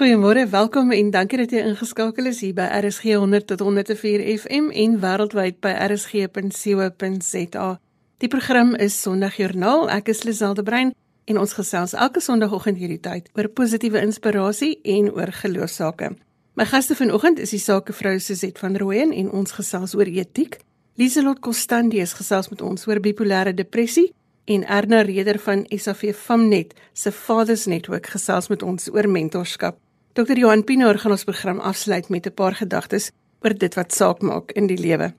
Goeiemôre, welkom en dankie dat jy ingeskakel is hier by RSG 100 tot 104 FM en wêreldwyd by rsg.co.za. Die program is Sondagjoernaal. Ek is Liselde Brein en ons gesels elke Sondagoggend hierdie tyd oor positiewe inspirasie en oor geloofsake. My gaste vanoggend is die sakevrou Suzette van Rooyen en ons gesels oor etiek. Lieselot Constandius gesels met ons oor bipolêre depressie en Erna Reder van SAV Famnet se Fathers Network gesels met ons oor mentorskap. Dr. Johan Pinaar gaan ons program afsluit met 'n paar gedagtes oor dit wat saak maak in die lewe.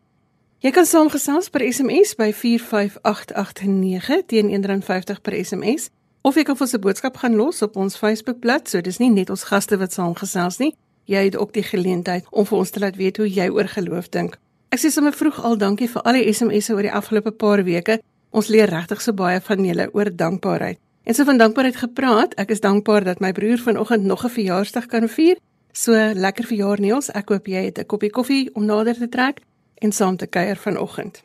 Jy kan saamgesels per SMS by 45889 teen R1.50 per SMS of jy kan vir 'n boodskap gaan los op ons Facebookblad. So dis nie net ons gaste wat saamgesels nie. Jy het ook die geleentheid om vir ons te laat weet hoe jy oor geloof dink. Ek sê sommer vroeg al dankie vir al die SMS'e oor die afgelope paar weke. Ons leer regtig so baie van julle oor dankbaarheid. En so van dankbaarheid gepraat, ek is dankbaar dat my broer vanoggend nog 'n verjaarsdag kan vier. So lekker verjaar Niels. Ek hoop jy het 'n koppie koffie om nader te trek en saam te kuier vanoggend.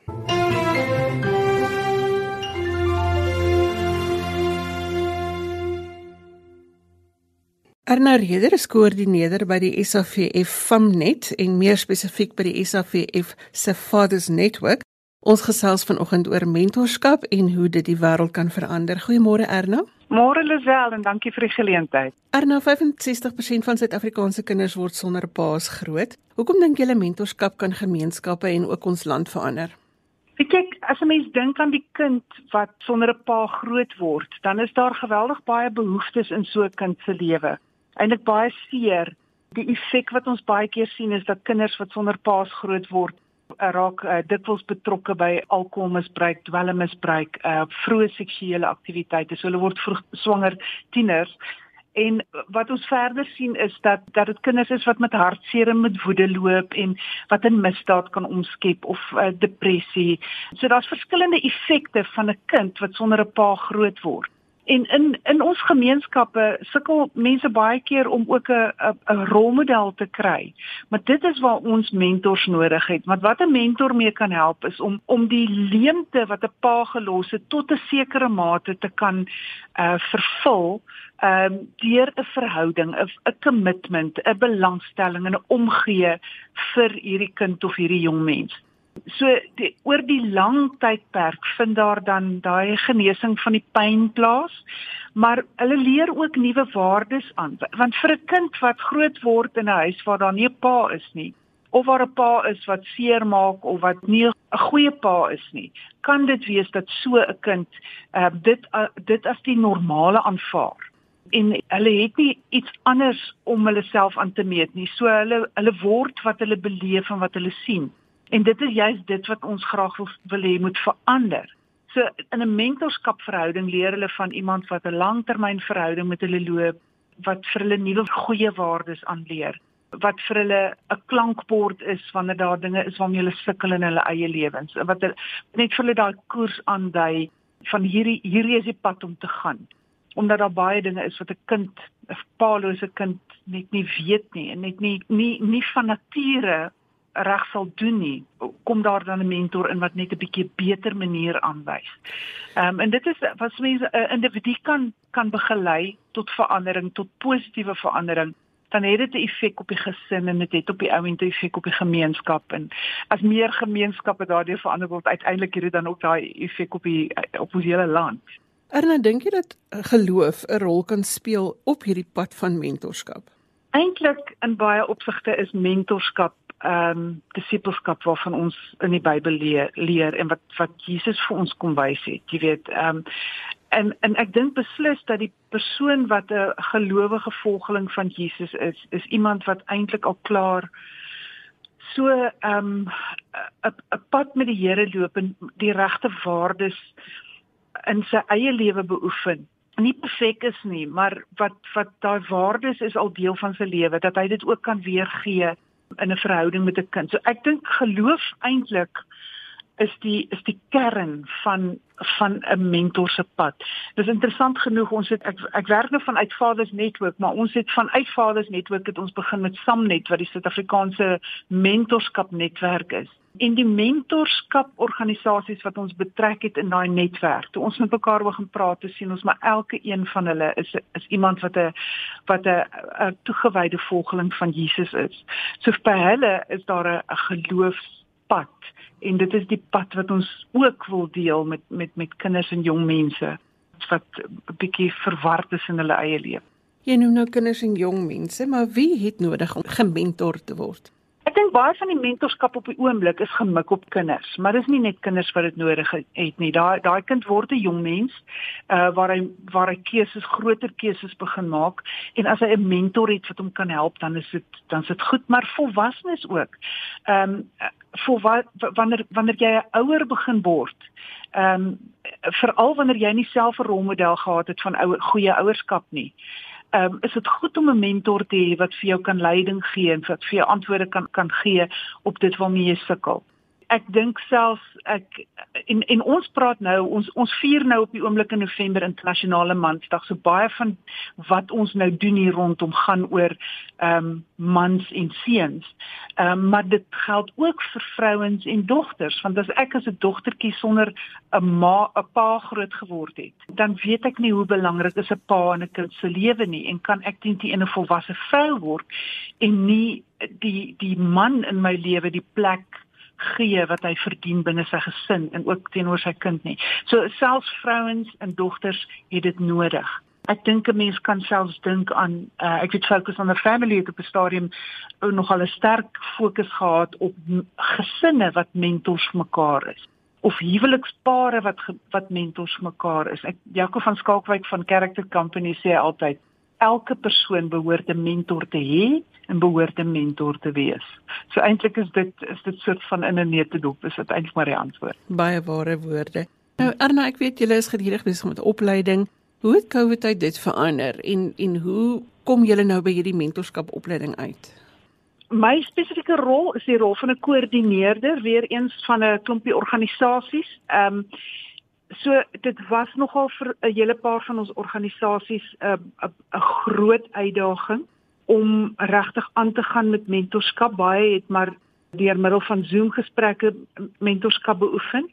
Arna Reder is koördineerder by die SAVF Famnet en meer spesifiek by die SAVF se Fathers Network. Ons gesels vanoggend oor mentorskap en hoe dit die wêreld kan verander. Goeiemôre Erna. Môre Lisel en dankie vir die geleentheid. Erna, 65% van Suid-Afrikaanse kinders word sonder paas groot. Hoekom dink julle mentorskap kan gemeenskappe en ook ons land verander? Kyk, as 'n mens dink aan die kind wat sonder 'n pa groot word, dan is daar geweldig baie behoeftes in so 'n kind se lewe. Eindelik baie seer. Die effek wat ons baie keer sien is dat kinders wat sonder paas groot word, raak uh, dikwels betrokke by alkoholmisbruik, dwelmmisbruik, uh, vroeë seksuele aktiwiteite. So hulle word vroeg swanger tieners. En wat ons verder sien is dat dat dit kinders is wat met hartseer en met woede loop en wat in misdaad kan omskep of uh, depressie. So daar's verskillende effekte van 'n kind wat sonder 'n pa groot word. En in in ons gemeenskappe sukkel mense baie keer om ook 'n 'n rolmodel te kry. Maar dit is waar ons mentors nodig het. Want wat 'n mentor mee kan help is om om die leemte wat 'n pa gelos het tot 'n sekere mate te kan uh vervul ehm um, deur 'n verhouding, 'n commitment, 'n belangstelling en 'n omgee vir hierdie kind of hierdie jong mens. So die, oor die lang tydperk vind daar dan daai genesing van die pyn plaas. Maar hulle leer ook nuwe waardes aan. Want vir 'n kind wat groot word in 'n huis waar daar nie 'n pa is nie of waar 'n pa is wat seer maak of wat nie 'n goeie pa is nie, kan dit wees dat so 'n kind uh, dit uh, dit as die normale aanvaar en hulle het nie iets anders om hulle self aan te meet nie. So hulle hulle word wat hulle beleef en wat hulle sien. En dit is juist dit wat ons graag wil, wil hê moet verander. So in 'n mentorskapverhouding leer hulle van iemand wat 'n langtermynverhouding met hulle loop, wat vir hulle nuwe goeie waardes aanleer, wat vir hulle 'n klankbord is wanneer daar dinge is waarmee hulle sukkel in hulle eie lewens, wat hulle, net vir hulle daai koers aandui van hierdie hierdie is die pad om te gaan. Omdat daar baie dinge is wat 'n kind, 'n paalose kind net nie weet nie en net nie nie nie van nature reg sal doen nie, kom daar dan 'n mentor in wat net 'n bietjie beter manier aanwys. Ehm um, en dit is wat mense 'n individu kan kan begelei tot verandering, tot positiewe verandering dan het dit 'n effek op die gesin en dit het op die ou en toe effek op die gemeenskap en as meer gemeenskappe daardeur verander word uiteindelik het dit dan ook daai effek op die op die hele land. Erna, dink jy dat geloof 'n rol kan speel op hierdie pad van mentorskap? Eintlik in baie opsigte is mentorskap ehm um, disipelskap waarvan ons in die Bybel leer, leer en wat wat Jesus vir ons kom wys het. Jy weet, ehm um, en en ek dink beslis dat die persoon wat 'n gelowige volgeling van Jesus is, is iemand wat eintlik al klaar so ehm um, 'n pad met die Here loop en die regte waardes in sy eie lewe beoefen nie perfek is nie, maar wat wat daai waardes is al deel van sy lewe dat hy dit ook kan weergee in 'n verhouding met 'n kind. So ek dink geloof eintlik is die is die kern van van 'n mentor se pad. Dis interessant genoeg ons het ek ek werk nou vanuit Fathers Network, maar ons het vanuit Fathers Network het ons begin met Samnet wat die Suid-Afrikaanse mentorskap netwerk is. En die mentorskap organisasies wat ons betrek het in daai netwerk. Toe ons met mekaar begin praat, te sien ons maar elke een van hulle is is iemand wat 'n wat 'n toegewyde volgeling van Jesus is. So vir hulle is daar 'n geloofspad en dit is die pad wat ons ook wil deel met met met kinders en jong mense wat 'n bietjie verward is in hulle eie lewe. Jy noem nou kinders en jong mense, maar wie het nodig om gementor te word? Dink baie van die mentorskap op die oomblik is gemik op kinders, maar dis nie net kinders wat dit nodig het nie. Daai daai kind word 'n jong mens uh waar hy waar hy keuses, groter keuses begin maak en as hy 'n mentor het wat hom kan help, dan is dit dan is dit goed, maar volwassenes ook. Ehm um, vir wanneer wanneer jy 'n ouer begin word. Ehm um, veral wanneer jy nie self 'n rolmodel gehad het van ouer goeie ouerskap nie um, is dit goed om 'n mentor te hê wat vir jou kan leiding gee en wat vir jou antwoorde kan kan gee op dit waarmee jy sukkel ek dink selfs ek en en ons praat nou ons ons vier nou op die oomblik in November internasionale mansdag so baie van wat ons nou doen hier rondom gaan oor ehm um, mans en seuns. Ehm um, maar dit geld ook vir vrouens en dogters want as ek as 'n dogtertjie sonder 'n ma 'n pa groot geword het, dan weet ek nie hoe belangrik is 'n pa in 'n kind se lewe nie en kan ek teen 'n volwasse vrou word en nie die die man in my lewe die plek gee wat hy verdien binne sy gesin en ook teenoor sy kind nie. So selfs vrouens en dogters het dit nodig. Ek dink 'n mens kan selfs dink aan uh, ek het fokus op 'n family op 'n stadium nogal 'n sterk fokus gehad op gesinne wat mentors vir mekaar is of huwelikspare wat wat mentors vir mekaar is. Ek Jaco van Skalkwyk van Character Company sê altyd elke persoon behoort 'n mentor te hê en behoort 'n mentor te wees. So eintlik is dit is dit soort van in 'n neutedop is dit eintlik maar die antwoord. Baie ware woorde. Nou Erna, ek weet julle is gedurig besig met opleiding. Hoe het COVID tyd dit verander en en hoe kom julle nou by hierdie mentorskap opleiding uit? My spesifieke rol is die rol van 'n koördineerder weer eens van 'n klompie organisasies. Ehm um, so dit was nogal vir 'n hele paar van ons organisasies 'n 'n groot uitdaging om regtig aan te gaan met mentorskap. Baie het maar deur middel van Zoom gesprekke mentorskap beoefen.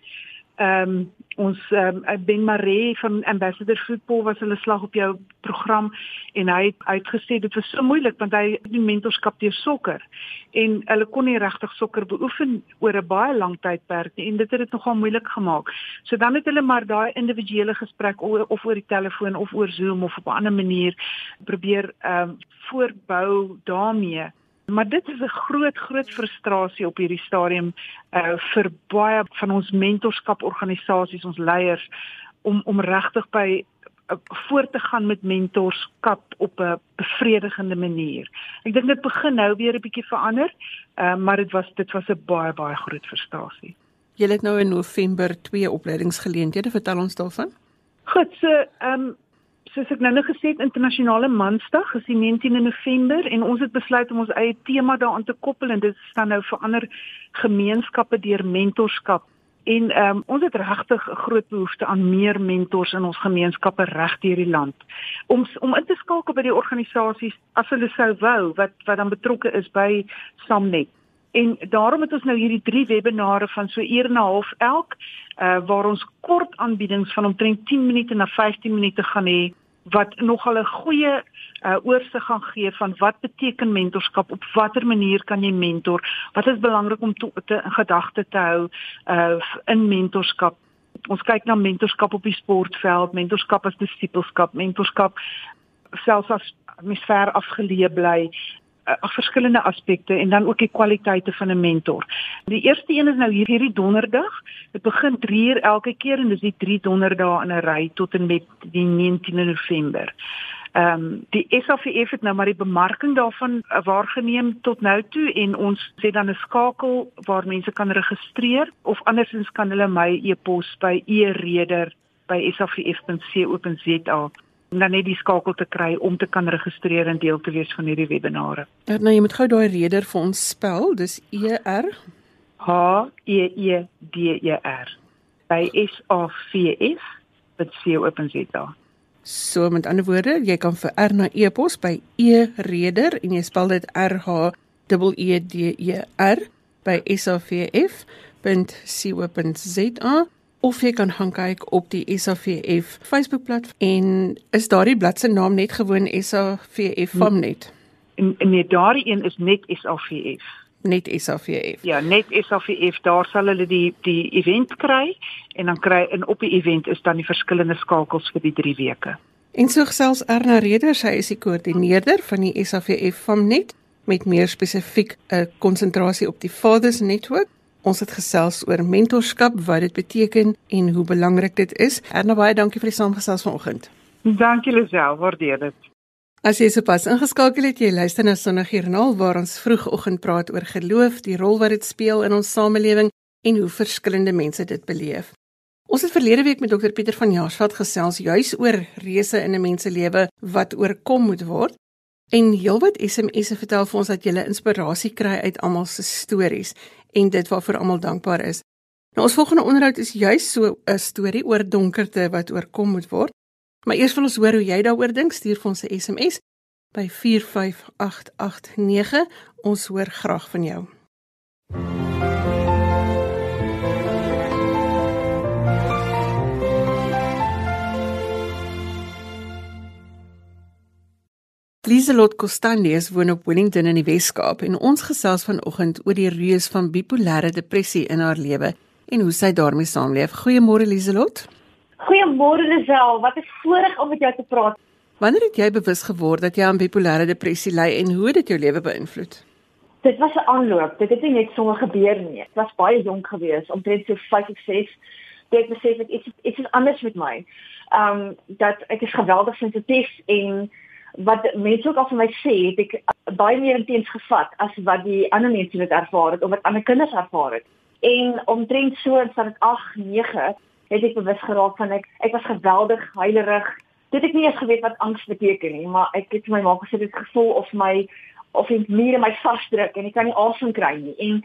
Ehm um, ons ehm um, Ben Maree van Ambassador Football was hulle slag op jou program en hy het uitgesê dit was so moeilik want hy het die mentorskap deur sokker en hulle kon nie regtig sokker beoefen oor 'n baie lang tydperk nie en dit het dit nogal moeilik gemaak. So dan het hulle maar daai individuele gesprek of oor die telefoon of oor Zoom of op 'n ander manier probeer ehm um, voortbou daarmee Maar dit is 'n groot groot frustrasie op hierdie stadium uh vir baie van ons mentorskaporganisasies, ons leiers om om regtig by uh, voort te gaan met mentorskap op 'n bevredigende manier. Ek dink dit begin nou weer 'n bietjie verander, uh maar dit was dit was 'n baie baie groot frustrasie. Jy het nou in November twee opleidingsgeleenthede, vertel ons daarvan. Goed, so ehm um, soos ek nou net gesê het internasionale mansdag is die 19de November en ons het besluit om ons eie tema daaraan te koppel en dit staan nou vir ander gemeenskappe deur mentorskap. En um, ons het regtig 'n groot behoefte aan meer mentors in ons gemeenskappe reg deur die land. Om om in te skakel by die organisasies as hulle sou wou wat wat dan betrokke is by Samnet. En daarom het ons nou hierdie drie webinare van so 1 en 'n half elk uh waar ons kort aanbiedings van omtrent 10 minute na 15 minute gaan hê wat nogal 'n goeie uh, oorsig gaan gee van wat beteken mentorskap op watter manier kan jy mentor? Wat is belangrik om te, te in gedagte te hou uh, in mentorskap? Ons kyk na mentorskap op die sportveld mentorskap as disipelskap mentorskap selfs as mens ver afgeleë bly uh, verskillende aspekte en dan ook die kwaliteite van 'n mentor. Die eerste een is nou hier hierdie donderdag. Dit begin 3 uur elke keer en dis die 3 donderdae in 'n ry tot en met die 19de November. Ehm um, die SAFF het nou maar die bemarking daarvan uh, waargeneem tot nou toe en ons sê dan 'n skakel waar mense kan registreer of andersins kan hulle my e-pos by e-reder@saff.co.za om dan net die skakel te kry om te kan registreer en deel te wees van hierdie webinare. Nou jy moet gou daai reder vir ons spel. Dis E R H E E D E R by S O F F wat sê openzeta. So met ander woorde, jy kan vir R na e-pos by E reder en jy spel dit R H E E D E R by savf.co.za of jy kan gaan kyk op die SAVF Facebookblad en is daardie bladsy naam net gewoon SAVF Famnet. Nee, daardie een is net SAVF. Net SAVF. Ja, net SAVF, daar sal hulle die die event kry en dan kry en op die event is dan die verskillende skakels vir die 3 weke. En so gesels Erna Reder, sy is die koördineerder van die SAVF Famnet met meer spesifiek 'n konsentrasie op die Fathers Network Ons het gesels oor mentorskap, wat dit beteken en hoe belangrik dit is. Erna baie dankie vir die saamgesels vanoggend. Dankie Lisel, waardeer dit. As jy sopas ingeskakel het, jy luister na Sondagjoernaal waar ons vroegoggend praat oor geloof, die rol wat dit speel in ons samelewing en hoe verskillende mense dit beleef. Ons het verlede week met Dr Pieter van Jaarsveld gesels juis oor reëse in 'n mens se lewe wat oorkom moet word. En heelwat SMS'e vertel vir ons dat jy inspirasie kry uit almal se stories en dit waarvoor almal dankbaar is. Nou ons volgende onderhoud is juis so 'n storie oor donkerte wat oorkom moet word. Maar eers wil ons hoor hoe jy daaroor dink. Stuur vir ons 'n SMS by 45889. Ons hoor graag van jou. Lieselot Costandies woon op Wellington in die Wes-Kaap en ons gesels vanoggend oor die reus van bipolêre depressie in haar lewe en hoe sy daarmee saamleef. Goeiemôre Lieselot. Goeiemôre Lisel, wat 'n voorreg om met jou te praat. Wanneer het jy bewus geword dat jy aan bipolêre depressie ly en hoe dit jou lewe beïnvloed? Dit was 'n aanloop. Dit het nie net sommer gebeur nie. Ek was baie jonk geweest, omtrent so 5 of 6. Ek besef ek iets iets is anders met my. Ehm um, dat ek is geweldig sensitief en wat mense ook al vir my sê, het ek baie meer intens gevat as wat die ander mense dit ervaar het of wat ander kinders ervaar het. En omtrent so van 8, 9 het ek bewus geraak van ek ek was geweldig huilerig. Dit het nie eens geweet wat angs beteken nie, maar ek het my maak gesê dit gevoel of my of ek meer my vasdruk en ek kan nie asem kry nie. En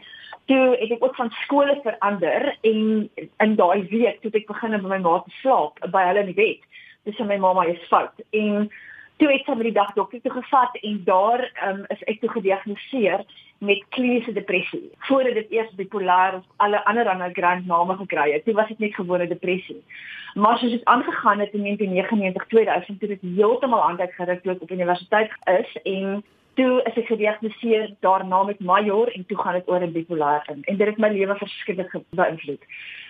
toe het ek ook van skole verander en in daai week toe ek begin by my ma te slaap by hulle in die bed. Dis my mamma is fout. En toe het sy my die dag dokter toe gevat en daar um, is ek toe gediagnoseer met kliniese depressie. Voordat dit eers bipolêr of alle ander grand name gekry het, toe was dit net gewone depressie. Maar soos dit aangegaan het in 1999 2000 toe dit heeltemal anders geruk het op universiteit is en toe is ek gediagnoseer daarna met major en toe gaan dit oor 'n bipolêr in en dit het my lewe verskriklik beïnvloed.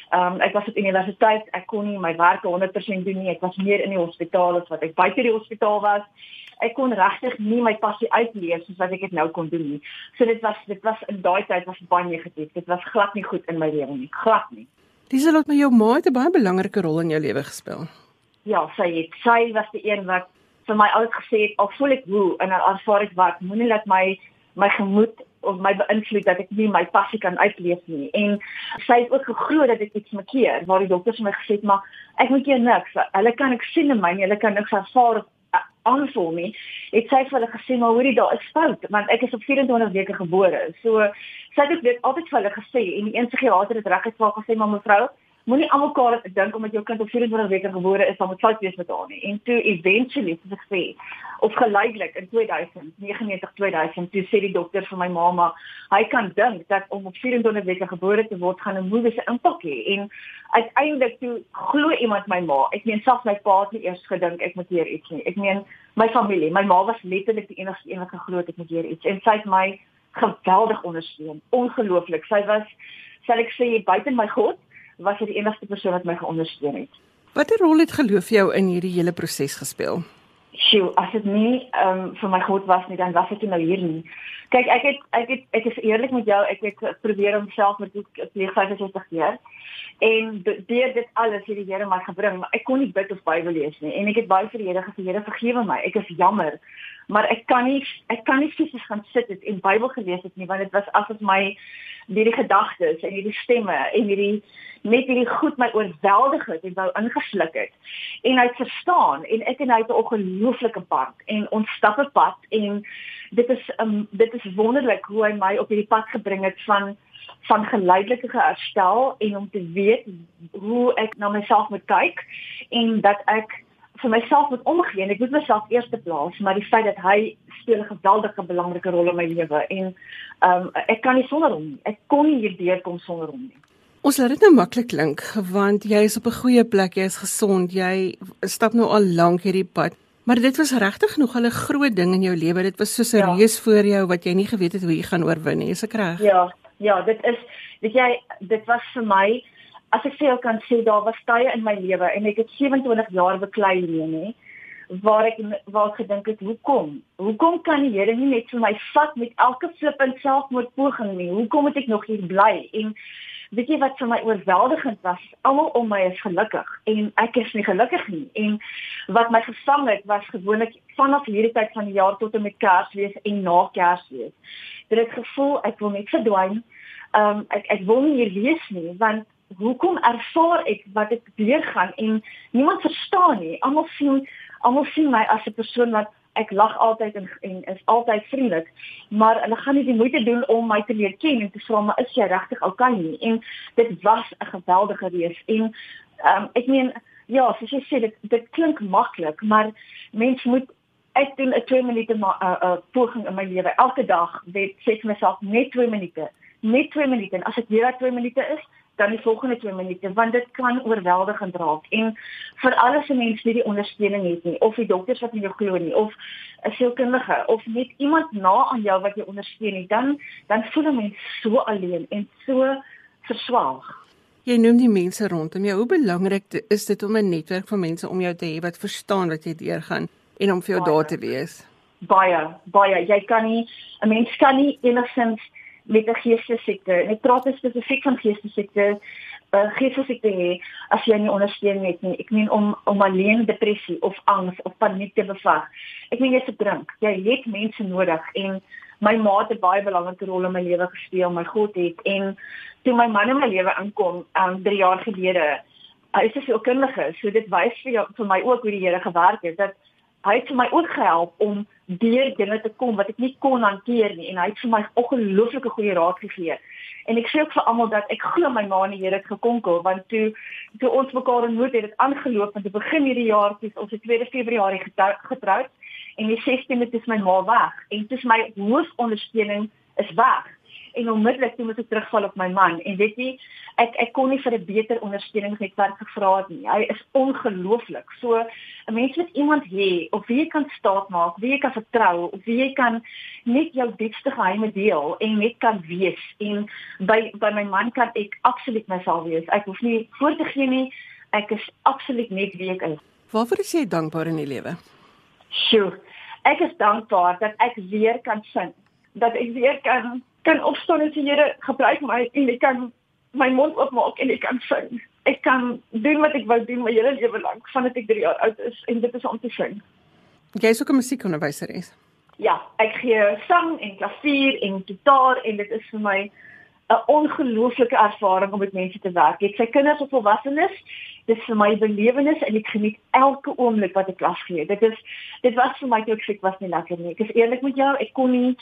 Ehm um, ek was op universiteit, ek kon nie my werk 100% doen nie. Ek was meer in die hospitaal as wat ek buite die hospitaal was. Ek kon regtig nie my passie uitleef soos wat ek dit nou kon doen nie. So dit was dit was in daai tyd was baie negatief. Dit was glad nie goed in my lewe nie. Glad nie. Dis al met jou ma het 'n baie belangrike rol in jou lewe gespeel. Ja, sy het sy was die een wat vir my altyd gesê het, al voel ek hoe en dan ervaar ek wat, moenie laat my my gemoed of my beïnvloed dat ek nie my passie kan uitleef nie. En sy het ook geglo dat ek iets makkeer, waar die dokters my gesê het, maar ek moet hier niks. Hulle kan ek sien in my, hulle kan niks ervaar aanvoel nie. Het sy vir hulle gesê maar hoorie daar is fout want ek is op 24 weke gebore. So sy het dit altyd vir hulle gesê en die een psigiater het reg gesê gesê maar mevrou moenie almal kaar dink omdat jou kind op 24 weke gebore is, dan moet fout wees met haar nie. En toe eventually het sy gesê of geleidelik in 2099 2000 toe sê die dokter vir my mamma, hy kan dink dat om op 24 weke gebore te word gaan 'n moeilike impak hê. En uiteindelik toe glo iemand my ma. Ek meen selfs my pa het nie eers gedink ek moet hier iets nie. Ek meen my familie, my ma was letterlik die enigste een wat geglo het ek moet hier iets. En sy het my geweldig ondersteun. Ongelooflik. Sy was sal ek sê buite my God was hy die enigste persoon wat my geondersteun het. Watter rol het geloof jou in hierdie hele proses gespeel? Sjoe, as dit nie ehm um, vir my God was nie, dan was ek nou hier nie. Kyk, ek het ek het ek is eerlik met jou, ek het probeer om self met die 65 jaar en deur dit alles het die Here my gebring, maar ek kon nie bid of Bybel lees nie en ek het baie vir die Here gesê, Here vergewe my. Ek is jammer, maar ek kan nie ek kan nie fisies gaan sit het en Bybel gelees het nie want dit was asof my hierdie gedagtes en hierdie stemme en hierdie net hierdie goed my oorweldig het en wou ingesluk het. En hy het verstaan en ek en hy het 'n ongelooflike pad en ons stap 'n pad en dit is um, dit is wonderlik hoe hy my op hierdie pad gebring het van van geleidelike herstel en om te weet hoe ek na myself moet kyk en dat ek vir myself moet omgee en ek moet myself eerste plaas, maar die feit dat hy speel 'n geweldige belangrike rol in my lewe en ehm um, ek kan nie sonder hom nie. Ek kon nie hierdeur kom sonder hom nie. Ons laat dit nou maklik klink want jy is op 'n goeie plek, jy is gesond, jy stap nou al lank hierdie pad. Maar dit was regtig nog 'n groot ding in jou lewe. Dit was so 'n ja. reus voor jou wat jy nie geweet het hoe jy gaan oorwin nie. Is ek reg? Ja, ja, dit is weet jy, dit was vir my as ek vir jou kan sê daar was tye in my lewe en ek het 27 jaar beklei leen hè waar ek waar ek gedink het hoekom? Hoekom kan die Here nie net vir my vat met elke flip en selfmoordpoging nie? Hoekom moet ek nog hier bly? En weet jy wat vir my oorweldigend was? Almal om my is gelukkig en ek is nie gelukkig nie. En wat my gevang het was gewoonlik vanaf hierdie tyd van die jaar tot en met Kersfees en na Kersfees dit het gevoel ek wil net verdwyn. Um, ek ek wil nie hier wees nie want hoekom ervaar ek wat ek deurgaan en niemand verstaan nie. Almal sien almal sien my as 'n persoon wat ek lag altyd en, en is altyd vriendelik, maar hulle gaan nie die moeite doen om my te leer ken en te vra maar is jy regtig okay nie? En dit was 'n geweldige reis en um, ek meen ja, soos jy sê dit dit klink maklik, maar mens moet ek doen 'n 2 minute 'n uh, uh, poging in my lewe elke dag, weet sê vir myself net 2 minute, net 2 minute en as dit weer 2 minute is, dan die volgende 2 minute want dit kan oorweldigend raak en vir alles se mense nie die ondersteuning het nie of die dokters wat nie jou glo nie of 'n sielkundige of net iemand na aan jou wat jou ondersteun nie dan dan voel 'n mens so alleen en so verswaag. Jy noem die mense rondom jou. Hoe belangrik is dit om 'n netwerk van mense om jou te hê wat verstaan wat jy deurgaan en om vir jou daar te wees? Baie, baie. Jy kan nie 'n mens kan nie enigsins met 'n geestesiekte. Ek praat spesifiek van geestesiekte, uh, geestesiekte hê as jy nie ondersteuning het nie. Ek meen om om alleen depressie of angs of paniek te bevat. Ek meen jy se drink. Jy het mense nodig en my ma het 'n baie belangrike rol in my lewe gespeel, my God het en toe my man in my lewe inkom, um 3 jaar gelede, hy is 'n sielkundige, so dit wys vir jou vir my ook hoe die Here gewerk het dat hy het vir my ook gehelp om deur dinge te kom wat ek nie kon hanteer nie en hy het vir my ongelooflike goeie raad gegee. En ek sê ook vir almal dat ek glo my ma en die Here het gekonkel want toe toe ons mekaar ontmoet het dit aangeloop want te begin hierdie jaar het ons op 2 Februarie getroud en die 16de het my ma weg en dis my hoofondersteuning is weg en onmiddellik toe moet ek terugval op my man. En weet jy ek ek kon nie vir 'n beter ondersteuningsnetwerk gevra het nie. Hy is ongelooflik. So 'n mens moet iemand hê op wie jy kan staat maak wie jy kan vertrou of wie jy kan net jou diepste geheime deel en net kan wees. En by by my man kan ek absoluut myself wees. Ek hoef nie voor te gee nie. Ek is absoluut net wie ek is. Waarvoor is jy dankbaar in die lewe? Sjoe ek is dankbaar dat ek weer kan sing dat ek weer kan kan opstaan en sê Here, gebruik my en ek kan my mond oopmaak en ek kan sing. Ek kan doen wat ek wou doen my hele lewe lank vandat ek 3 jaar oud is en dit is om te sing. Jy is ook 'n musiekonderwyseres. Ja, ek gee sang en klavier en gitaar en dit is vir my 'n ongelooflike ervaring om met mense te werk. Ek sê kinders of volwassenes, dit is vir my belewenis en ek geniet elke oomblik wat ek klas gee. Dit is dit was vir my ek siek was nie lekker nie. Ek is eerlik met jou, ek kon nie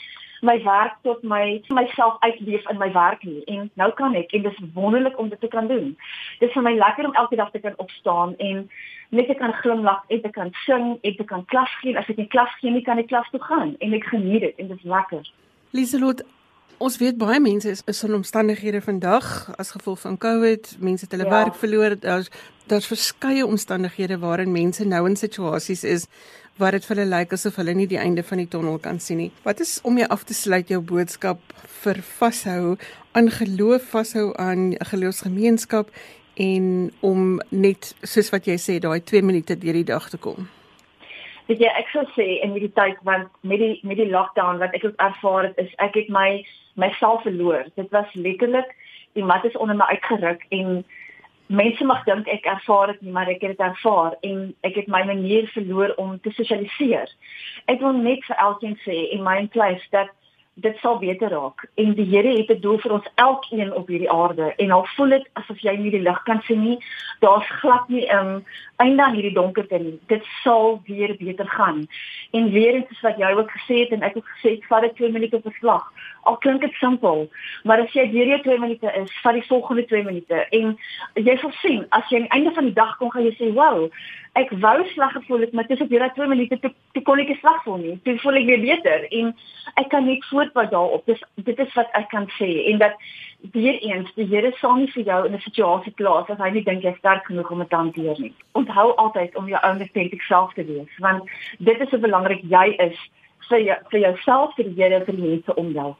my werk tot my myself uitleef in my werk nie en nou kan ek en dit is wonderlik om dit te kan doen. Dit is vir my lekker om elke dag te kan opstaan en net te kan glimlag en te kan sing en te kan klas gee. As ek nie klas gee nie, kan ek klas toe gaan en ek geniet dit en dit is lekker. Lieselot Ons weet baie mense is, is in omstandighede vandag as gevolg van COVID, mense het hulle ja. werk verloor. Daar's daar's verskeie omstandighede waarin mense nou in situasies is waar dit vir hulle lyk asof hulle nie die einde van die tonnel kan sien nie. Wat is om jy af te sluit jou boodskap vir vashou aan geloof, vashou aan 'n geloofsgemeenskap en om net soos wat jy sê daai 2 minute deur die dag te kom? Weet jy, ek sou sê in hierdie tyd want met die met die lockdown wat ek ook ervaar het is ek het my myself verloor. Dit was letterlik die mat is onder my uitgeruk en mense mag dink ek ervaar dit nie, maar ek het dit ervaar en ek het my manier verloor om te sosialiseer. Ek wil net vir elkeen sê in my place dat dit sal beter raak. En die Here het 'n doel vir ons elkeen op hierdie aarde en al voel dit asof jy nie die lig kan sien nie. Daar's glad nie 'n um, einde aan hierdie donkerte nie. Dit sal weer beter gaan. En weer eens wat jy ook gesê het en ek het gesê ek vat dit 2 minute verslag al klink dit simpel maar as jy weer jou 2 minute is vat die volgende 2 minute. En jy sal sien as jy aan die einde van die dag kom gaan jy sê wow ek wou slag gevoel het, maar dis op hierdie 2 minute toe, toe kon ek slag voel nie. Toe voel ek weer beter en ek kan net voortbou daarop. Dis dit is wat ek kan sê en dat weer eens die Here saam vir jou in 'n situasie plaas as hy nie dink jy sterk genoeg om dit te hanteer nie. Onthou altyd om jou autentiek self te wees want dit is so belangrik jy is vir jou, vir jouself vir die Here vir die mense om jou.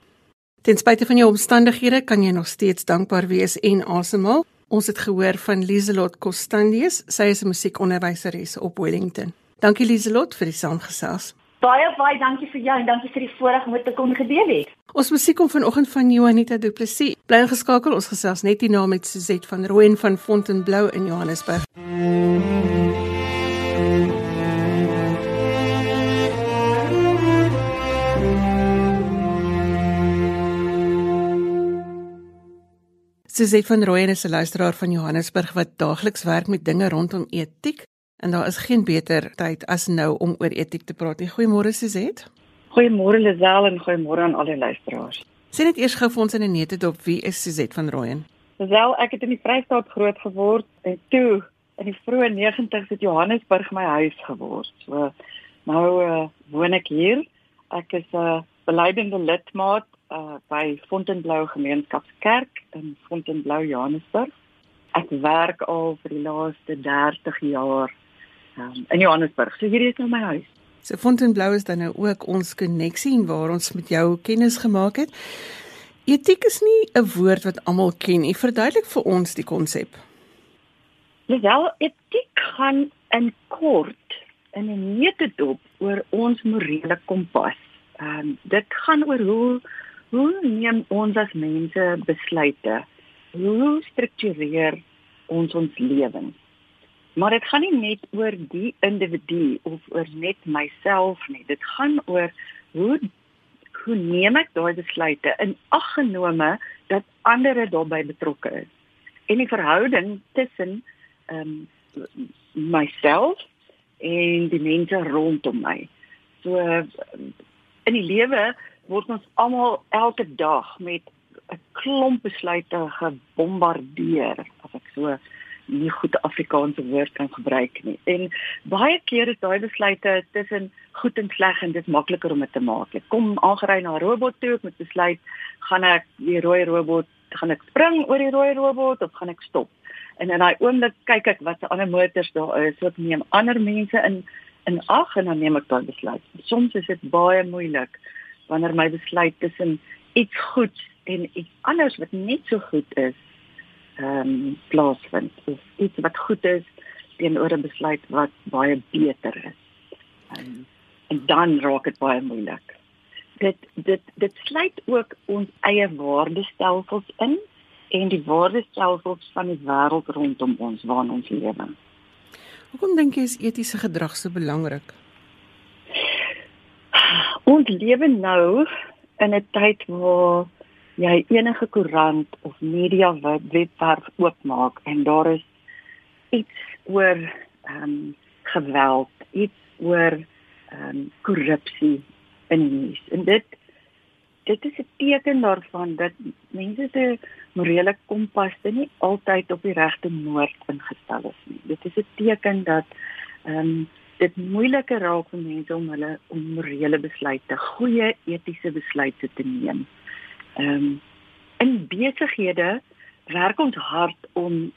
Ten spyte van jou omstandighede kan jy nog steeds dankbaar wees en asemhaal. Ons het gehoor van Lieselot Costandius. Sy is 'n musiekonderwyseres op Wellington. Dankie Lieselot vir die saamgesels. Baie baie dankie vir jou en dankie vir die voorreg om dit te kon gedeel het. Ons musiek kom vanoggend van Joanita Du Plessis. Bly geskakel, ons gesels net hierna met Suzette van Rooyen van Fontainebleau in Johannesburg. Suzette van Rooyen is 'n luisteraar van Johannesburg wat daagliks werk met dinge rondom etiek en daar is geen beter tyd as nou om oor etiek te praat nie. Goeiemôre Suzette. Goeiemôre Lisel en goeiemôre aan al die luisteraars. Sien net eers gou vir ons in 'n nette dop wie is Suzette van Rooyen? Lisel, ek het in die Vrystaat groot geword en toe in die vroeë 90's het Johannesburg my huis geword. So nou uh, woon ek hier. Ek is 'n uh, beleidende lidmaat uh, by Fontainebleau Gemeenskapskerk in Fontainebleau Johannesburg. Ek werk al vir die laaste 30 jaar um, in Johannesburg. So hierdie is nou my huis. So Fontainebleau is dan nou ook ons koneksie en waar ons met jou kennis gemaak het. Etiek is nie 'n woord wat almal ken nie. Verduidelik vir ons die konsep. Wel, etiek gaan in kort in 'n neutedop oor ons morele kompas. Ehm um, dit gaan oor hoe hoe neem ons as mense besluite? Hoe struktureer ons ons lewens? Maar dit gaan nie net oor die individu of oor net myself nie. Dit gaan oor hoe hoe neem ek daai besluite in ag genome dat ander daarbey betrokke is. En die verhouding tussen ehm um, myself en die mense rondom my. So in die lewe word ons almal elke dag met 'n klomp besluite gebombardeer as ek so nie goed Afrikaanse woord kan gebruik nie. En baie keer is daai besluite tussen goed en sleg en dit is makliker om dit te maak. Ek kom aangery na 'n robot toe, ek moet besluit, gaan ek die rooi robot, gaan ek spring oor die rooi robot of gaan ek stop? En in daai oomblik kyk ek wat se ander motors daar is, wat neem ander mense in in ag en dan neem ek daai besluit. Soms is dit baie moeilik wanneer my besluit tussen iets goed en iets anders wat net so goed is ehm um, plaasvind of iets wat goed is teenoor 'n besluit wat baie beter is. Um, en dan raak dit baie moeilik. Dit dit dit sluit ook ons eie waardestelsels in en die waardestelsels van die wêreld rondom ons waarin ons lewe. Hoekom dink jy is etiese gedrag so belangrik? Ons lewe nou in 'n tyd waar jy enige koerant of media webwerf oopmaak en daar is iets oor ehm um, geweld, iets oor ehm um, korrupsie in die nuus. En dit dit is 'n teken daarvan dat mense se morele kompas nie altyd op die regte noord ingestel is nie. Dit is 'n teken dat ehm um, dit moeiliker raak vir mense om hulle om morele besluite, goeie etiese besluite te neem. Ehm um, in besighede werk ons hard om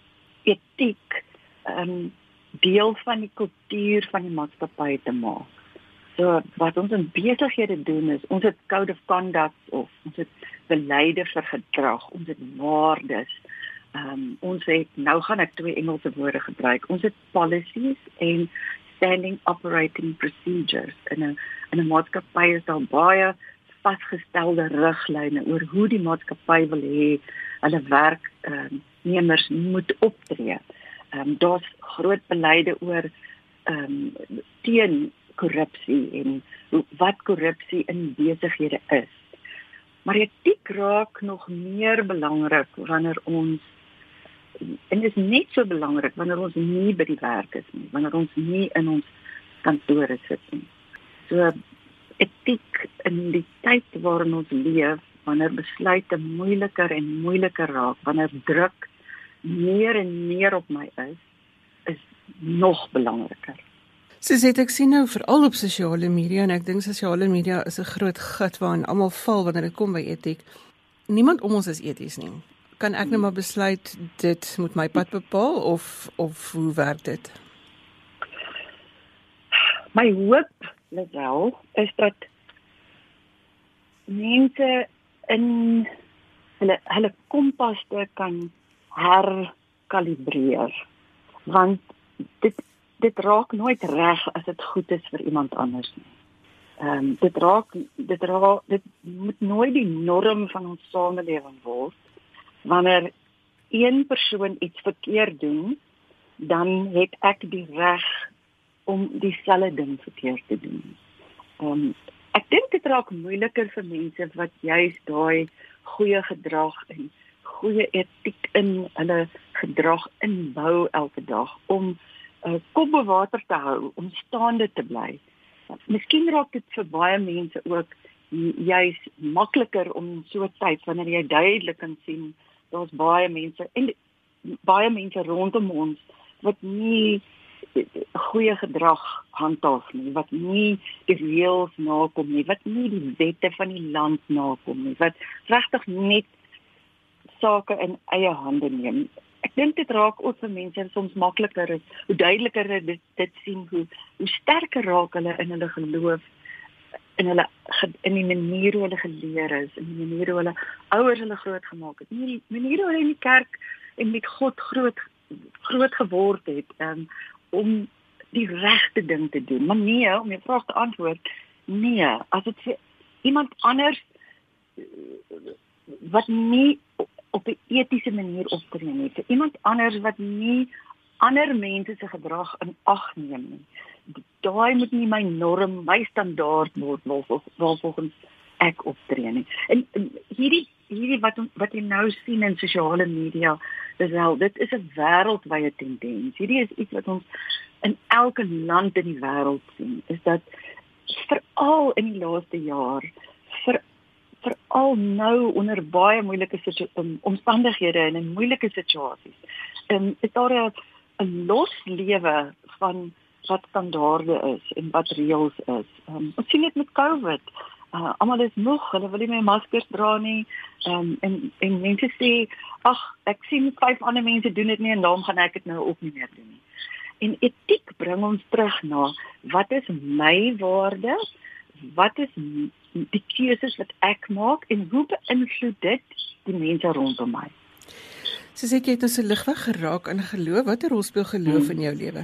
etiek ehm um, deel van die kultuur van die maatskappy te maak. So wat ons in besighede doen is ons het code of conduct of ons het beleide vir gedrag, ons het waardes. Ehm um, ons het nou gaan ek twee Engelse woorde gebruik. Ons het policies en standing operating procedures in 'n in 'n maatskappy is daar baie vasgestelde riglyne oor hoe die maatskappy wil hê hulle werknemers uh, moet optree. Ehm um, daar's groot beleide oor ehm um, teen korrupsie en wat korrupsie in besighede is. Maar etiek raak nog meer belangrik wanneer ons en dit is net so belangrik wanneer ons nie by die werk is nie, wanneer ons nie in ons kantore sit nie. So etiek in die tyd waarin ons leef, wanneer besluite moeiliker en moeiliker raak, wanneer druk meer en meer op my is, is nog belangriker. Soos ek sien nou veral op sosiale media en ek dink sosiale media is 'n groot gat waarin almal val wanneer dit kom by etiek. Niemand om ons is eties nie. Kan ek nou maar besluit dit moet my pad bepaal of of hoe werk dit? My hoop, Lisel, is dat mense in hulle hulle kompaste kan herkalibreer want dit dit raak nooit reg as dit goed is vir iemand anders nie. Ehm um, dit raak dit raak dit moet nooit die norm van ons samelewing word wanneer een persoon iets verkeerd doen dan het ek die reg om dieselfde ding verkeerd te doen. Um, ek dink dit raak moeiliker vir mense wat juist daai goeie gedrag en goeie etiek in hulle gedrag inbou elke dag om uh, kop bo water te hou, om staande te bly. Miskien raak dit vir baie mense ook juis makliker om so tyd wanneer jy duidelik kan sien daar's baie mense en baie mense rondom ons wat nie goeie gedrag handhaaf nie, wat nie die reëls nakom nie, wat nie die wette van die land nakom nie, wat regtig net sake in eie hande neem. Ek dink dit raak ook vir mense soms makliker is hoe duideliker dit dit sien hoe hoe sterker raak hulle in hulle geloof in hulle in die manier hoe hulle geleer is, in die manier hoe hulle ouers hulle groot gemaak het. Nie die manier hoe hulle in die kerk en met God groot groot geword het um, om die regte ding te doen. Maar nee, om jou vraag te antwoord, nee, as dit vir iemand anders wat nie op 'n etiese manier optree nie. Vir iemand anders wat nie ander mense se gedrag in ag neem nie. Daai moet nie my norm, my standaard word of volgens ek optree nie. En, en hierdie hierdie wat wat jy nou sien in sosiale media, dis wel, dit is 'n wêreldwye tendens. Hierdie is iets wat ons in elke land in die wêreld sien, is dat veral in die laaste jaar vir veral nou onder baie moeilike omstandighede en in moeilike situasies. En um, is daar 'n 'n los lewe van wat standaarde is en wat reëls is. Um, ons sien dit met COVID. Uh, almal is moeg, hulle wil nie meer maskers dra nie. Um, en en mense sê, "Ag, ek sien vyf ander mense doen dit nie en daarom gaan ek dit nou ook nie meer doen nie." En etiek bring ons terug na wat is my waarde? Wat is die keuses wat ek maak en hoe beïnvloed dit die mense rondom my? Soos ek het ons se ligweg geraak in geloof, watter rol speel geloof hmm. in jou lewe?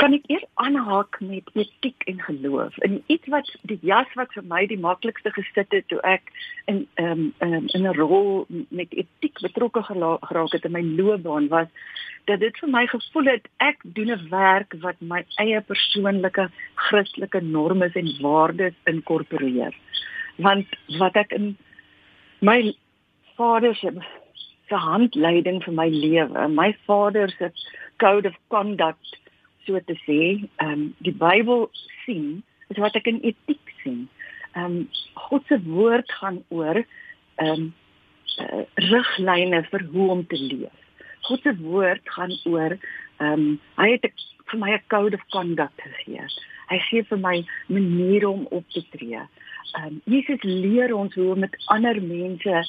Kan ek eers aanhaak met etiek en geloof? En iets wat die jas wat vir my die maklikste gesit het toe ek in ehm um, in 'n rol met etiek betrokke geraak het in my loopbaan was dat dit vir my gevoel het ek doen 'n werk wat my eie persoonlike Christelike norme en waardes inkorporeer. Want wat ek in my vader se se handleiding vir my lewe, my vader se code of conduct so te sê, ehm um, die Bybel sien, is wat ek in etiek sien. Ehm um, God se woord gaan oor ehm um, uh, riglyne vir hoe om te leef. God se woord gaan oor ehm um, hy het vir my 'n code of conduct gegee. Hy gee vir my maniere om op te tree. Um, Jesus leer ons hoe om met ander mense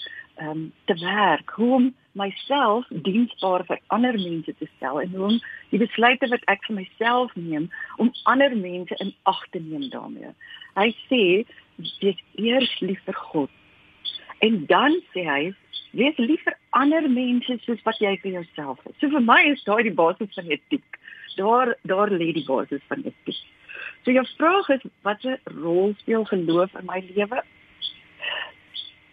um, te werk, hoe om myself diensbaar vir ander mense te stel en hoe om die besluite wat ek vir myself neem om ander mense in ag te neem daarmee. Hy sê wees eers lief vir God. En dan sê hy wees lief vir ander mense soos wat jy vir jouself is. So vir my is daai die basis van etiek. Daar daar lê die basis van etiek. So jou vraag is watter rol speel geloof in my lewe?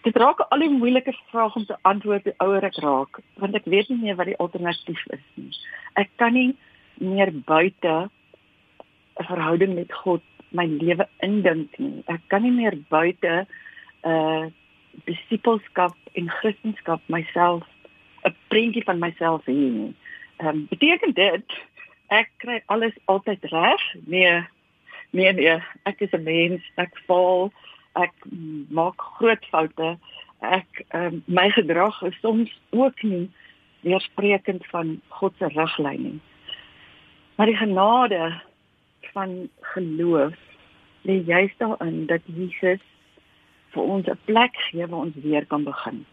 Dit raak al die moeilike vrae om te antwoord hoe ouer ek raak, want ek weet nie meer wat die alternatief is nie. Ek kan nie meer buite 'n verhouding met God my lewe indink nie. Ek kan nie meer buite 'n uh, disipelskap en kristendom myself 'n prentjie van myself hê. Ehm um, beteken dit ek kry alles altyd reg? Nee. Nee nee, ek is 'n mens, ek val, ek maak groot foute. Ek um, my gedrag is soms ook nie weersprekend van God se riglyn nie. Maar die genade van geloof lê juist daarin dat Jesus vir ons 'n plek gee waar ons weer kan begin.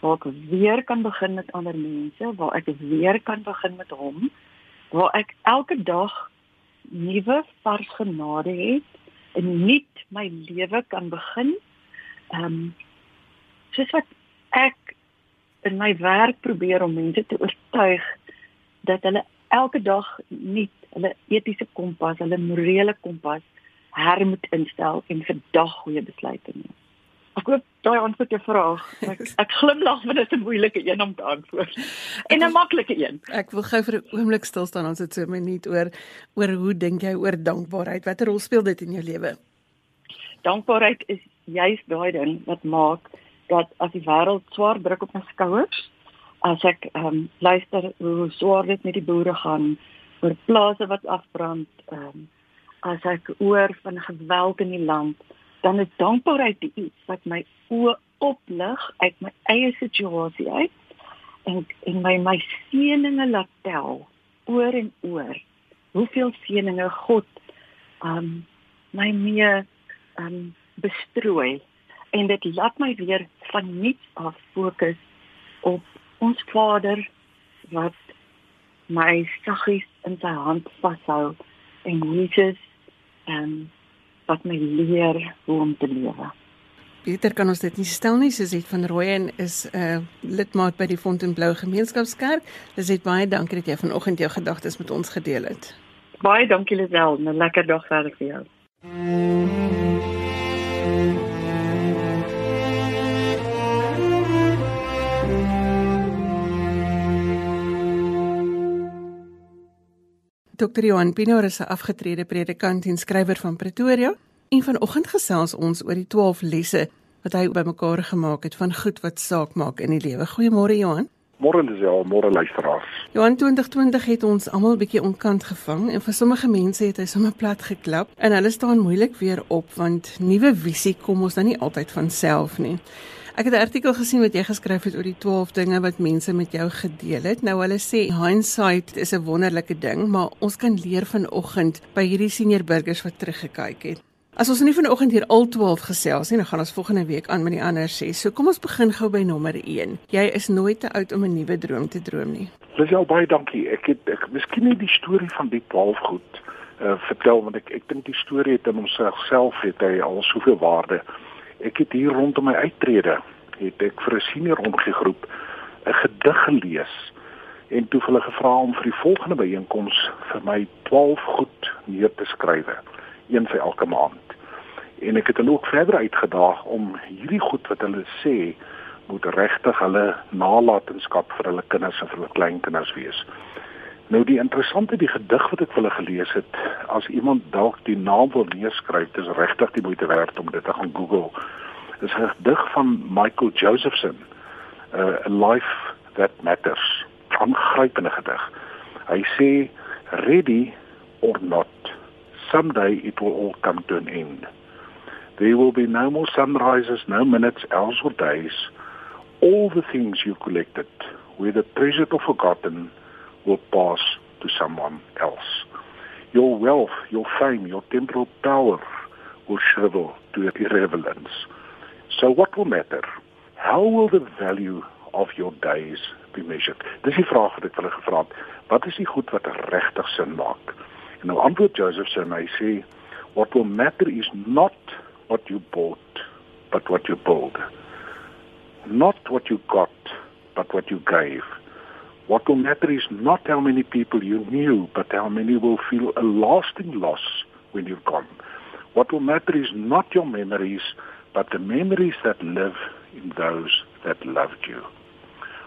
Waar ek weer kan begin met ander mense, waar ek weer kan begin met hom, waar ek elke dag nuwe vars genade het en nuut my lewe kan begin. Ehm um, soos wat ek in my werk probeer om mense te oortuig dat hulle elke dag nuut hulle etiese kompas, hulle morele kompas her moet instel en vir dag goeie besluite neem. Ek hoop daai antwoord jou vraag. Ek, ek glimlag want dit is 'n moeilike een om te antwoord. En 'n maklike een. Ek wil gou vir 'n oomblik stil staan ons het so 'n minuut oor oor hoe dink jy oor dankbaarheid? Watter rol speel dit in jou lewe? Dankbaarheid is juis daai ding wat maak dat as die wêreld swaar druk op my skouers, as ek ehm um, luister hoe swaar dit met die boere gaan, oor plase wat afbrand, ehm um, as ek oor van geweld in die land dan is dankbaarheid iets wat my oë oplig uit my eie situasie uit en en my my seëninge laat tel oor en oor hoeveel seëninge God um my mee um bestrooi. En dit laat my weer van niets af fokus op ons Vader wat my saggies in sy hand vashou en Jesus um wat my leer hoe om te lewe. Pieter kan ons dit nie stel nie, Suzet van Rooyen is 'n uh, lidmaat by die Fontainebleau Gemeenskapskerk. Dis baie dankie dat jy vanoggend jou gedagtes met ons gedeel het. Baie dankie Lisel, 'n lekker dag verder vir jou. Dr. Johan Pinaar is 'n afgetrede predikant en skrywer van Pretoria. En vanoggend gesels ons oor die 12 lesse wat hy bymekaar gemaak het van goed wat saak maak in die lewe. Goeiemôre Johan. Môre is ja, môre luisteraars. Johan 2020 het ons almal bietjie onkant gevang en vir sommige mense het hy sommer plat geklap en hulle staan moeilik weer op want nuwe visie kom ons dan nie altyd van self nie. Ek het 'n artikel gesien wat jy geskryf het oor die 12 dinge wat mense met jou gedeel het. Nou hulle sê hindsight is 'n wonderlike ding, maar ons kan leer vanoggend by hierdie senior burgers wat teruggekyk het. As ons nie vanoggend hier al 12 gesels nie, dan gaan ons volgende week aan met die ander 6. So kom ons begin gou by nommer 1. Jy is nooit te oud om 'n nuwe droom te droom nie. Dis al baie dankie. Ek het ek miskien nie die storie van die 12 goed uh vertel want ek ek dink die storie het in homself het hy al soveel waarde ek het hier rondom my uittrede het ek vir 'n senior omgegroep 'n gedig gelees en toe hulle gevra om vir die volgende byeenkoms vir my 12 goed neer te skryf een vir elke maand. En ek het hulle ook verder uitgedaag om hierdie goed wat hulle sê moet regtig hulle nalatenskap vir hulle kinders en vir hulle kleinkinders wees Nou die interessante die gedig wat ek vir hulle gelees het, as iemand dalk die naam wil neerskryf, dis regtig die moeite werd om dit te gaan Google. Dis 'n gedig van Michael Josephson, uh, A Life That Matters. 'n Aangrypende gedig. Hy sê ready or not, someday it will all come to an end. There will be no more sunrises, no minutes, hours or days. All the things you collected, whether treasured or forgotten, will pass to someone else. Your wealth, your fame, your temporal power will shrivel to irrelevance. So what will matter? How will the value of your days be measured? Dis die vraag wat ek hulle gevra het. Wat is die goed wat regtig sin maak? En nou antwoord Joseph sê hy sê what will matter is not what you bought but what you build. Not what you got but what you gave. What will matter is not how many people you knew, but how many will feel a lasting loss when you're gone. What will matter is not your memories, but the memories that live in those that loved you.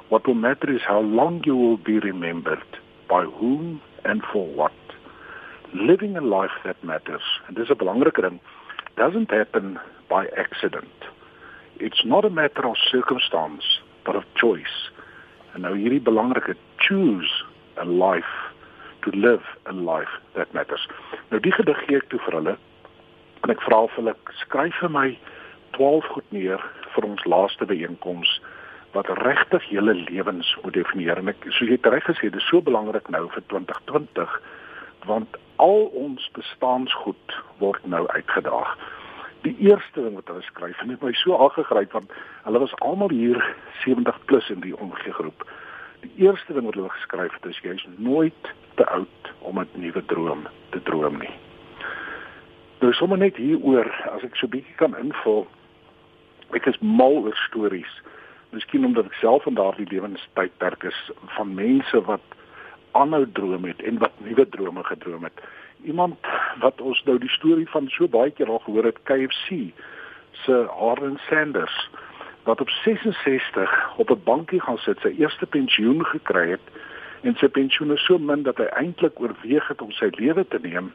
What will matter is how long you will be remembered, by whom and for what. Living a life that matters, and this is a belangrike ding, doesn't happen by accident. It's not a matter of circumstance, but of choice. En nou hierdie belangrike choose a life to live a life that matters. Nou die gedig gee ek toe vir hulle en ek vra vir hulle skryf vir my 12 goed neer vir ons laaste byeenkoms wat regtig julle lewens moet definieer en ek soos jy reg gesê dis so belangrik nou vir 2020 want al ons bestaansgoed word nou uitgedaag. Die eerste ding wat hulle skryf en dit my so aangegryp want hulle was almal hier 70 plus in die omgee groep. Die eerste ding wat hulle geskryf het is jy's nooit te oud om 'n nuwe droom te droom nie. Nou sommer net hieroor as ek so bietjie kan invul. Ek is mal oor stories. Miskien omdat ek self in daardie lewenstydperk is van mense wat aanhou droom het en wat nuwe drome gedroom het. Iemand wat ons nou die storie van so baie keer al gehoor het, KFC se Harlan Sanders wat op 66 op 'n bankie gaan sit, sy eerste pensioen gekry het en sy pensioen is so min dat hy eintlik oorweeg het om sy lewe te neem.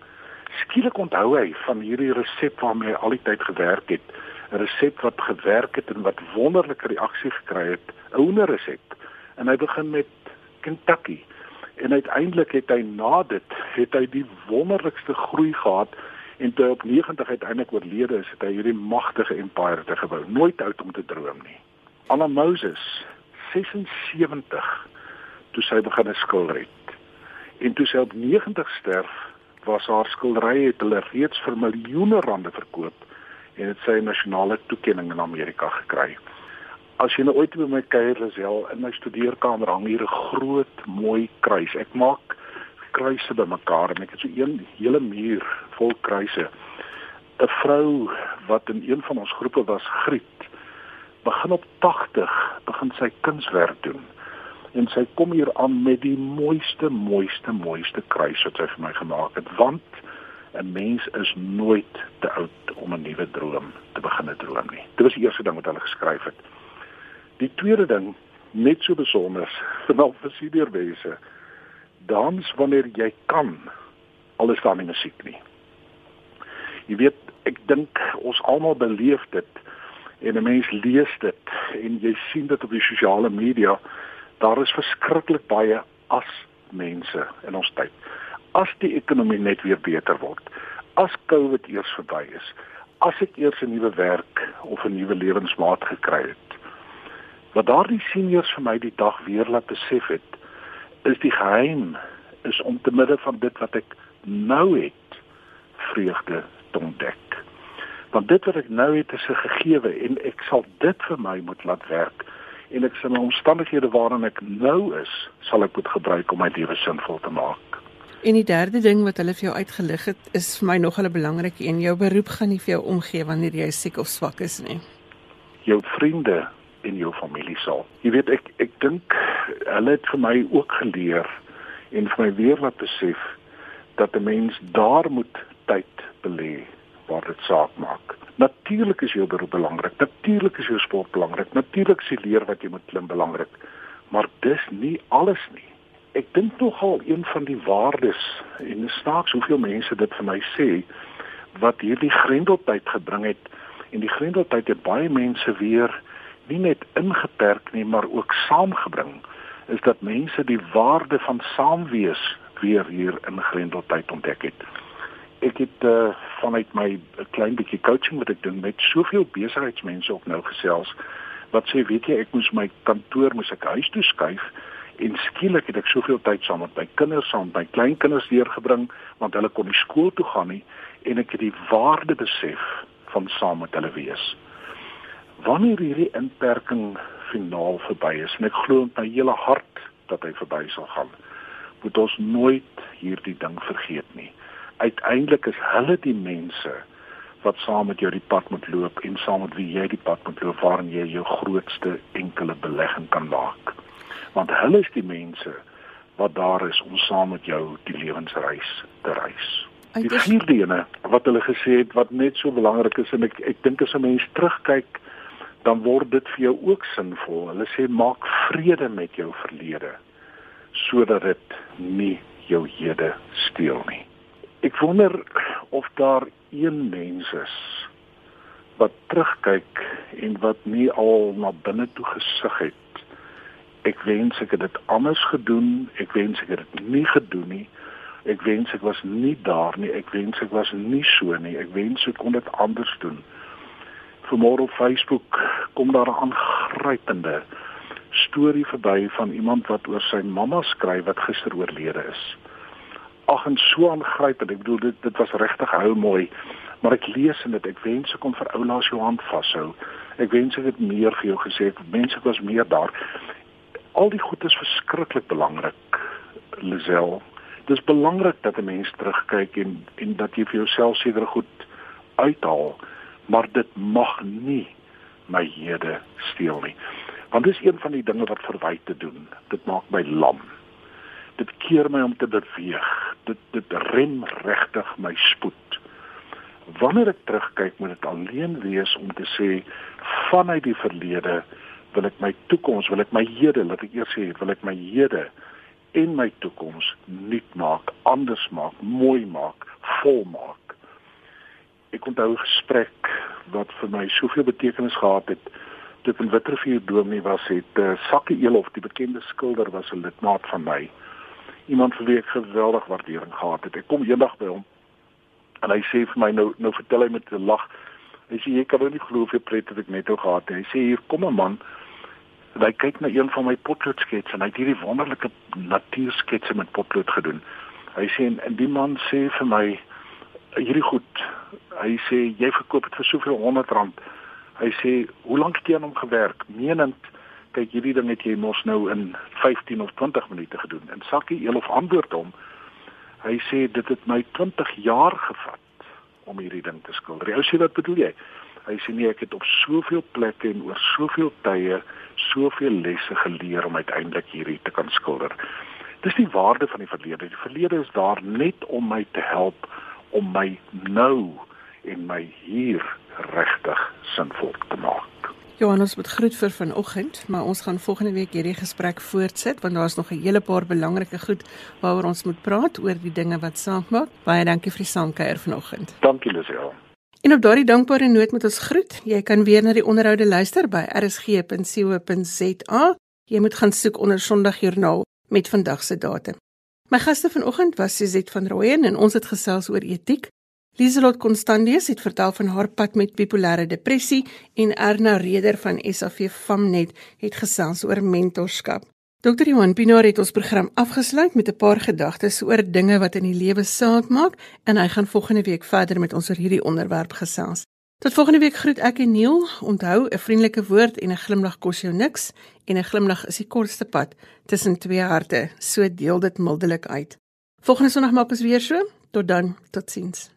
Skielik onthou hy van hierdie resep waarmee hy al die tyd gewerk het, 'n resep wat gewerk het en wat wonderlike reaksie gekry het, 'n hoenderresep. En hy begin met Kentucky en uiteindelik het hy na dit het hy die wonderlikste groei gehad en toe op 90 uiteindelik oorlede is het hy hierdie magtige empire te gebou. Nooit oud om te droom nie. Anna Moses 76 toe sy begin skilder het en toe sy op 90 sterf was haar skilderye het hulle reeds vir miljoene rande verkoop en het sy nasionale toekenning in Amerika gekry as jy nou ooit by my kuier is, ja, in my studeerkamer hang hier 'n groot mooi kruis. Ek maak kruise bymekaar en ek het so een hele muur vol kruise. 'n Vrou wat in een van ons groepe was, Griet, begin op 80 begin sy kunswerk doen. En sy kom hier aan met die mooiste, mooiste, mooiste kruis wat sy vir my gemaak het, want 'n mens is nooit te oud om 'n nuwe droom te begin droom nie. Dit was die eerste ding wat hulle geskryf het. Die tweede ding, net so besonder vir al vir siederwese, dans wanneer jy kan, al is daar nie musiek nie. Jy weet, ek dink ons almal beleef dit en 'n mens lees dit en jy sien dit op die sosiale media, daar is verskriklik baie as mense in ons tyd. As die ekonomie net weer beter word, as COVID eers verby is, as ek eers 'n nuwe werk of 'n nuwe lewensmaat gekry het, Wat daardie seniors vir my die dag weer laat besef het, is die geheim is om te midde van dit wat ek nou het, vreugde te ontdek. Want dit wat ek nou het is 'n gegewe en ek sal dit vir my moet laat werk en ek sal my omstandighede waarin ek nou is, sal ek moet gebruik om my lewe sinvol te maak. En die derde ding wat hulle vir jou uitgelig het, is vir my nog 'n belangrike een. Jou beroep gaan nie vir jou omgee wanneer jy siek of swak is nie. Jou vriende en jou familie sal. Jy weet ek ek dink hulle het vir my ook geleer en vir my weer laat besef dat 'n mens daar moet tyd belê waar dit saak maak. Natuurlik is jou beroep belangrik. Natuurlik is jou sport belangrik. Natuurlik is die leer wat jy moet klim belangrik. Maar dis nie alles nie. Ek dink nogal een van die waardes en snaaks hoeveel mense dit vir my sê wat hierdie grendeltyd gebring het en die grendeltyd het baie mense weer nie net ingeperk nie, maar ook saamgebring is dat mense die waarde van saamwees weer hier in Grendeltyd ontdek het. Ek het uh, vanuit my klein bietjie coaching wat ek doen met soveel besigheidsmense ook nou gesels wat sê weet jy ek moes my kantoor moes ek huis toe skuif en skielik het ek soveel tyd saam met my kinders saam met my kleinkinders deurgebring want hulle kon nie skool toe gaan nie en ek het die waarde besef van saam met hulle wees wanneer hierdie inperking finaal verby is en ek glo met my hele hart dat hy verby sal gaan moet ons nooit hierdie ding vergeet nie. Uiteindelik is hulle die mense wat saam met jou die pad moet loop en saam met wie jy die pad moet loop waarin jy jou grootste enkele belegging kan maak. Want hulle is die mense wat daar is om saam met jou die lewensreis te reis. Die vierde ene wat hulle gesê het wat net so belangrik is en ek ek dink as 'n mens terugkyk dan word dit vir jou ook sinvol. Hulle sê maak vrede met jou verlede sodat dit nie jou hede steel nie. Ek wonder of daar een mens is wat terugkyk en wat nie al na binne toe gesig het. Ek wens ek het dit anders gedoen. Ek wens ek het dit nie gedoen nie. Ek wens ek was nie daar nie. Ek wens ek was nie so nie. Ek wens ek kon dit anders doen vanmôre op Facebook kom daar 'n aangrypende storie verby van iemand wat oor sy mamma skryf wat gister oorlede is. Ag en so aangrypend. Ek bedoel dit dit was regtig hou mooi. Maar ek lees en dit ek wens ek kon vir oulaas jou hand vashou. Ek wens ek het meer vir jou gesê. Mense was meer daar. Al die goed is verskriklik belangrik. Lisel. Dit is belangrik dat 'n mens terugkyk en en dat jy vir jouself seker goed uithaal, maar dit mag nie my hede steel nie. Want dis een van die dinge wat verwyte te doen. Dit maak my lam. Dit keer my om te beweeg. Dit dit rem regtig my spoed. Wanneer ek terugkyk, moet dit alleen wees om te sê vanuit die verlede wil ek my toekoms, wil ek my hede, laat ek eers sê, wil ek my hede en my toekoms nuut maak, anders maak, mooi maak, vol maak. Ek onthou 'n gesprek wat vir my soveel betekenis gehad het ek in Witrifuur Dominee was, het uh, Sakkie Elof, die bekende skilder, was 'n lidmaat van my. Iemand vir wie ek geweldig waardering gehad het. Ek kom eendag by hom en hy sê vir my nou nou vertel hy met 'n lag. Hy sê jy kan nou nie glo hoe pret ek net nou gehad het. Hy sê hier kom 'n man en hy kyk na een van my potloodskets en hy het hierdie wonderlike natuursketse met potlood gedoen. Hy sê en, en die man sê vir my hierdie goed. Hy sê jy verkoop dit vir soveel 100 rand. Hy sê hoe lank het jy aan hom gewerk? Menend kyk hierdie ding het jy mos nou in 15 of 20 minute gedoen. En Sakkie Elof antwoord hom. Hy sê dit het my 20 jaar gevat om hierdie ding te skilder. Ou sê wat bedoel jy? Hy sê nee, ek het op soveel plekke en oor soveel tye soveel lesse geleer om uiteindelik hierdie te kan skilder. Dis die waarde van die verlede. Die verlede is daar net om my te help om my nou en my hier regtig sinvol te maak. Johannes moet groet vir vanoggend, maar ons gaan volgende week hierdie gesprek voortsit want daar's nog 'n hele paar belangrike goed waaroor ons moet praat oor die dinge wat saak maak. Baie dankie vir die saamkuier vanoggend. Dankie Lisel. En op daardie dankbare noot moet ons groet. Jy kan weer na die onderhoude luister by rsg.co.za. Jy moet gaan soek onder Sondagjoernaal met vandag se datum. My gaste vanoggend was Suzette van Rooyen en ons het gesels oor etiek. Lieselot Constandius het vertel van haar pad met bipolêre depressie en Erna Reder van SAV Famnet het gesels oor mentorskap. Dr. Johan Pinaar het ons program afgesluit met 'n paar gedagtes oor dinge wat in die lewe saak maak en hy gaan volgende week verder met ons oor hierdie onderwerp gesels. Tot volgende week groet ek en Neil. Onthou, 'n vriendelike woord en 'n glimlag kos jou niks en 'n glimlag is die kortste pad tussen twee harte. So deel dit mildelik uit. Volgende Sondag maak ons weer so. Tot dan, totsiens.